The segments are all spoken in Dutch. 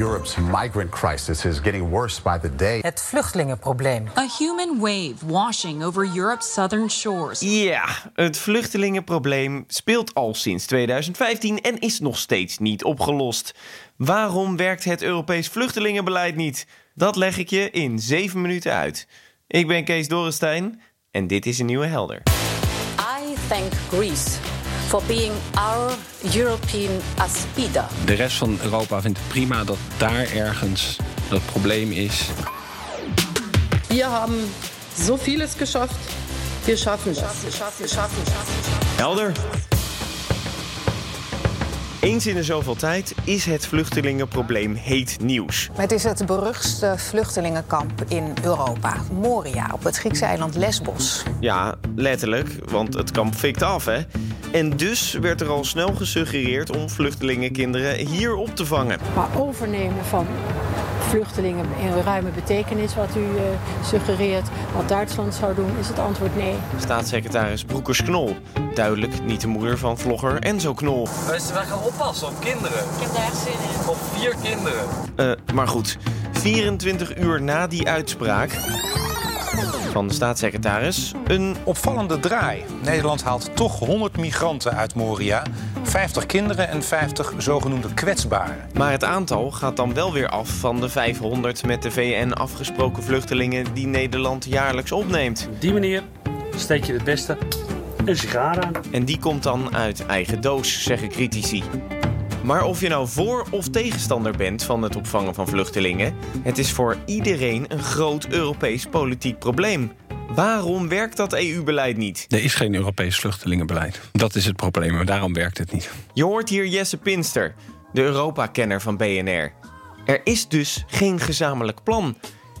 Europe's migrant crisis is getting worse by the day. Het vluchtelingenprobleem. A human wave washing over Europe's southern shores. Ja, het vluchtelingenprobleem speelt al sinds 2015 en is nog steeds niet opgelost. Waarom werkt het Europees vluchtelingenbeleid niet? Dat leg ik je in 7 minuten uit. Ik ben Kees Dorrestein en dit is een nieuwe helder. I thank Greece for being our European Aspida. De rest van Europa vindt het prima dat daar ergens dat probleem is. Wir haben so vieles geschafft. Wir schaffen das. Helder. Eens in de zoveel tijd is het vluchtelingenprobleem heet nieuws. Het is het beruchtste vluchtelingenkamp in Europa. Moria, op het Griekse eiland Lesbos. Ja, letterlijk, want het kamp fikt af, hè? En dus werd er al snel gesuggereerd om vluchtelingenkinderen hier op te vangen. Maar overnemen van vluchtelingen in ruime betekenis, wat u uh, suggereert, wat Duitsland zou doen, is het antwoord nee. Staatssecretaris Broekers-Knol. Duidelijk niet de moeder van vlogger Enzo Knol. Wij, gaan oppassen op kinderen. Ik heb daar echt zin in. Op vier kinderen. Uh, maar goed, 24 uur na die uitspraak van de staatssecretaris een opvallende draai. Nederland haalt toch 100 migranten uit Moria, 50 kinderen en 50 zogenoemde kwetsbaren. Maar het aantal gaat dan wel weer af van de 500 met de VN afgesproken vluchtelingen die Nederland jaarlijks opneemt. Op die manier steek je het beste een sigaar aan. En die komt dan uit eigen doos, zeggen critici. Maar of je nou voor of tegenstander bent van het opvangen van vluchtelingen, het is voor iedereen een groot Europees politiek probleem. Waarom werkt dat EU-beleid niet? Er is geen Europees vluchtelingenbeleid. Dat is het probleem en daarom werkt het niet. Je hoort hier Jesse Pinster, de Europa-kenner van BNR. Er is dus geen gezamenlijk plan.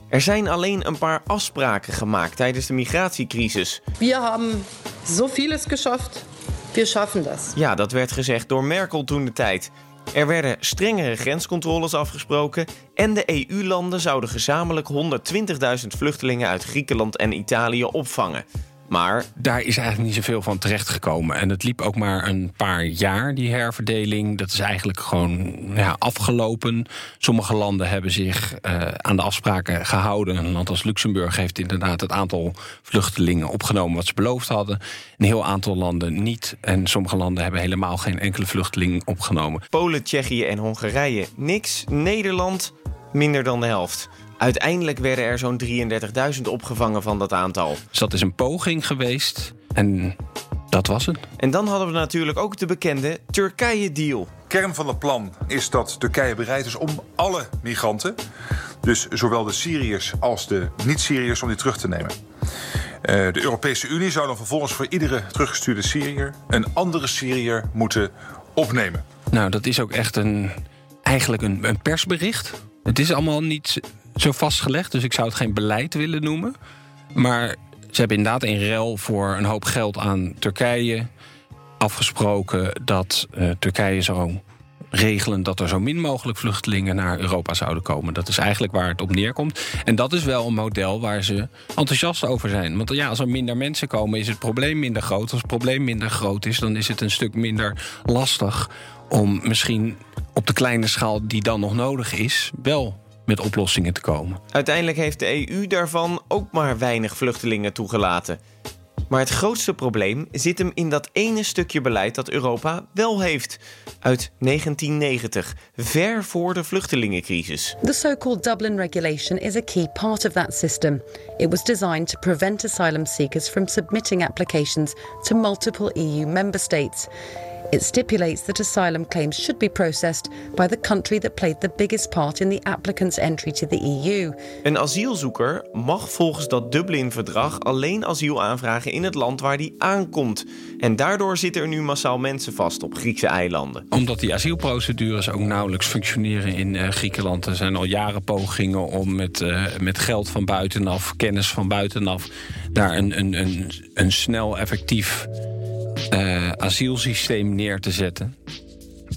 Er zijn alleen een paar afspraken gemaakt tijdens de migratiecrisis. Wir haben so vieles geschafft. Wir schaffen das. Ja, dat werd gezegd door Merkel toen de tijd. Er werden strengere grenscontroles afgesproken en de EU-landen zouden gezamenlijk 120.000 vluchtelingen uit Griekenland en Italië opvangen. Maar daar is eigenlijk niet zoveel van terechtgekomen. En het liep ook maar een paar jaar, die herverdeling. Dat is eigenlijk gewoon ja, afgelopen. Sommige landen hebben zich uh, aan de afspraken gehouden. Een land als Luxemburg heeft inderdaad het aantal vluchtelingen opgenomen wat ze beloofd hadden. Een heel aantal landen niet. En sommige landen hebben helemaal geen enkele vluchteling opgenomen. Polen, Tsjechië en Hongarije niks. Nederland minder dan de helft. Uiteindelijk werden er zo'n 33.000 opgevangen van dat aantal. Dus dat is een poging geweest en dat was het. En dan hadden we natuurlijk ook de bekende Turkije-deal. Kern van het plan is dat Turkije bereid is om alle migranten, dus zowel de Syriërs als de niet-Syriërs, om die terug te nemen. Uh, de Europese Unie zou dan vervolgens voor iedere teruggestuurde Syriër een andere Syriër moeten opnemen. Nou, dat is ook echt een, eigenlijk een, een persbericht. Het is allemaal niet zo vastgelegd, dus ik zou het geen beleid willen noemen. Maar ze hebben inderdaad in ruil voor een hoop geld aan Turkije afgesproken dat uh, Turkije zou regelen dat er zo min mogelijk vluchtelingen naar Europa zouden komen. Dat is eigenlijk waar het op neerkomt. En dat is wel een model waar ze enthousiast over zijn. Want ja, als er minder mensen komen, is het probleem minder groot. Als het probleem minder groot is, dan is het een stuk minder lastig om misschien op de kleine schaal die dan nog nodig is, wel met oplossingen te komen. Uiteindelijk heeft de EU daarvan ook maar weinig vluchtelingen toegelaten. Maar het grootste probleem zit hem in dat ene stukje beleid dat Europa wel heeft. Uit 1990, ver voor de vluchtelingencrisis. The so-called Dublin regulation is a key part of that system. It was designed to prevent asylum seekers from submitting applications to multiple EU member states. It stipulates that asylum claims should be processed by the country that played the biggest part in the applicant's entry to the EU. Een asielzoeker mag volgens dat Dublin-verdrag alleen asiel aanvragen in het land waar hij aankomt. En daardoor zitten er nu massaal mensen vast op Griekse eilanden. Omdat die asielprocedures ook nauwelijks functioneren in uh, Griekenland. Er zijn al jaren pogingen om met, uh, met geld van buitenaf, kennis van buitenaf, daar een, een, een, een snel effectief uh, asielsysteem neer te zetten.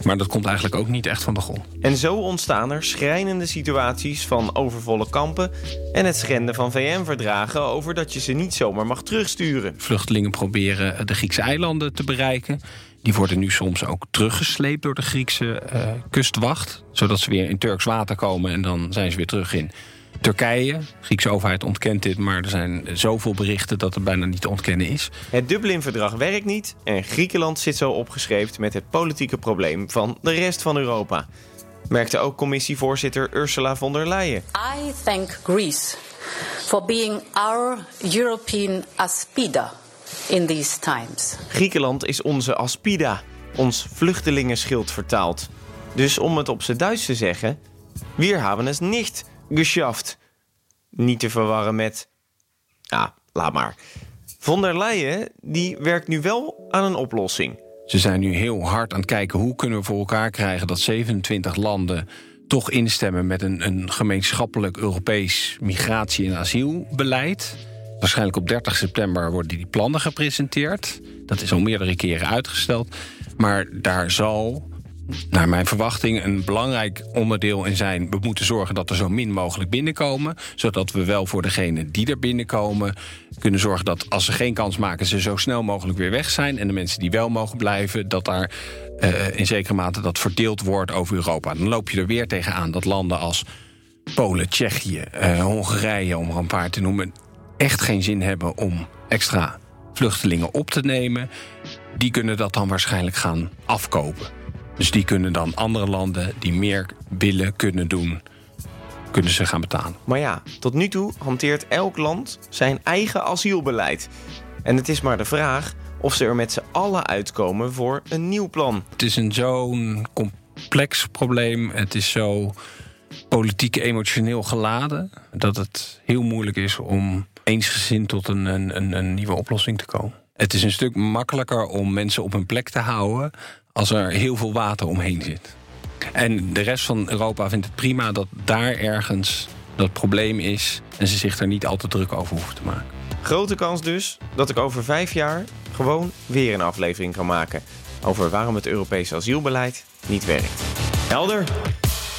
Maar dat komt eigenlijk ook niet echt van de grond. En zo ontstaan er schrijnende situaties van overvolle kampen en het schenden van VN-verdragen over dat je ze niet zomaar mag terugsturen. Vluchtelingen proberen de Griekse eilanden te bereiken. Die worden nu soms ook teruggesleept door de Griekse uh, kustwacht. Zodat ze weer in Turks water komen en dan zijn ze weer terug in Turkije. De Griekse overheid ontkent dit, maar er zijn zoveel berichten dat het bijna niet te ontkennen is. Het Dublin-verdrag werkt niet en Griekenland zit zo opgeschreven met het politieke probleem van de rest van Europa. Merkte ook commissievoorzitter Ursula von der Leyen. I thank Greece for being our European Aspida in these times. Griekenland is onze Aspida, ons vluchtelingenschild vertaald. Dus om het op z'n Duits te zeggen, wir haben es nicht geschafft. Niet te verwarren met. Ah, laat maar. Von der Leyen die werkt nu wel aan een oplossing. Ze zijn nu heel hard aan het kijken hoe kunnen we voor elkaar krijgen dat 27 landen toch instemmen met een, een gemeenschappelijk Europees migratie- en asielbeleid. Waarschijnlijk op 30 september worden die plannen gepresenteerd. Dat is al meerdere keren uitgesteld. Maar daar zal naar mijn verwachting een belangrijk onderdeel in zijn... we moeten zorgen dat er zo min mogelijk binnenkomen... zodat we wel voor degenen die er binnenkomen... kunnen zorgen dat als ze geen kans maken... ze zo snel mogelijk weer weg zijn. En de mensen die wel mogen blijven... dat daar uh, in zekere mate dat verdeeld wordt over Europa. Dan loop je er weer tegenaan dat landen als Polen, Tsjechië, uh, Hongarije... om er een paar te noemen, echt geen zin hebben om extra vluchtelingen op te nemen... die kunnen dat dan waarschijnlijk gaan afkopen. Dus die kunnen dan andere landen die meer willen kunnen doen, kunnen ze gaan betalen. Maar ja, tot nu toe hanteert elk land zijn eigen asielbeleid. En het is maar de vraag of ze er met z'n allen uitkomen voor een nieuw plan. Het is een zo'n complex probleem. Het is zo politiek emotioneel geladen dat het heel moeilijk is om eensgezind tot een, een, een nieuwe oplossing te komen. Het is een stuk makkelijker om mensen op hun plek te houden als er heel veel water omheen zit. En de rest van Europa vindt het prima dat daar ergens dat probleem is en ze zich er niet al te druk over hoeven te maken. Grote kans dus dat ik over vijf jaar gewoon weer een aflevering kan maken over waarom het Europese asielbeleid niet werkt. Helder?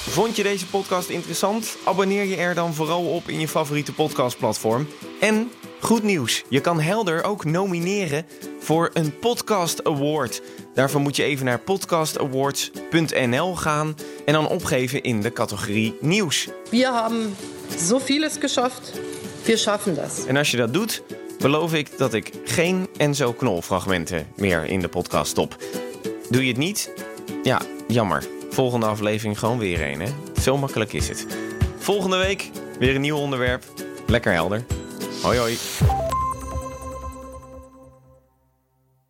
Vond je deze podcast interessant? Abonneer je er dan vooral op in je favoriete podcastplatform. En goed nieuws, je kan Helder ook nomineren voor een Podcast Award. Daarvoor moet je even naar podcastawards.nl gaan en dan opgeven in de categorie nieuws. We hebben zo vieles geschafft. We schaffen dat. En als je dat doet, beloof ik dat ik geen Enzo Knol fragmenten meer in de podcast stop. Doe je het niet? Ja, jammer. Volgende aflevering gewoon weer een, hè? Zo makkelijk is het. Volgende week weer een nieuw onderwerp. Lekker helder. Hoi hoi.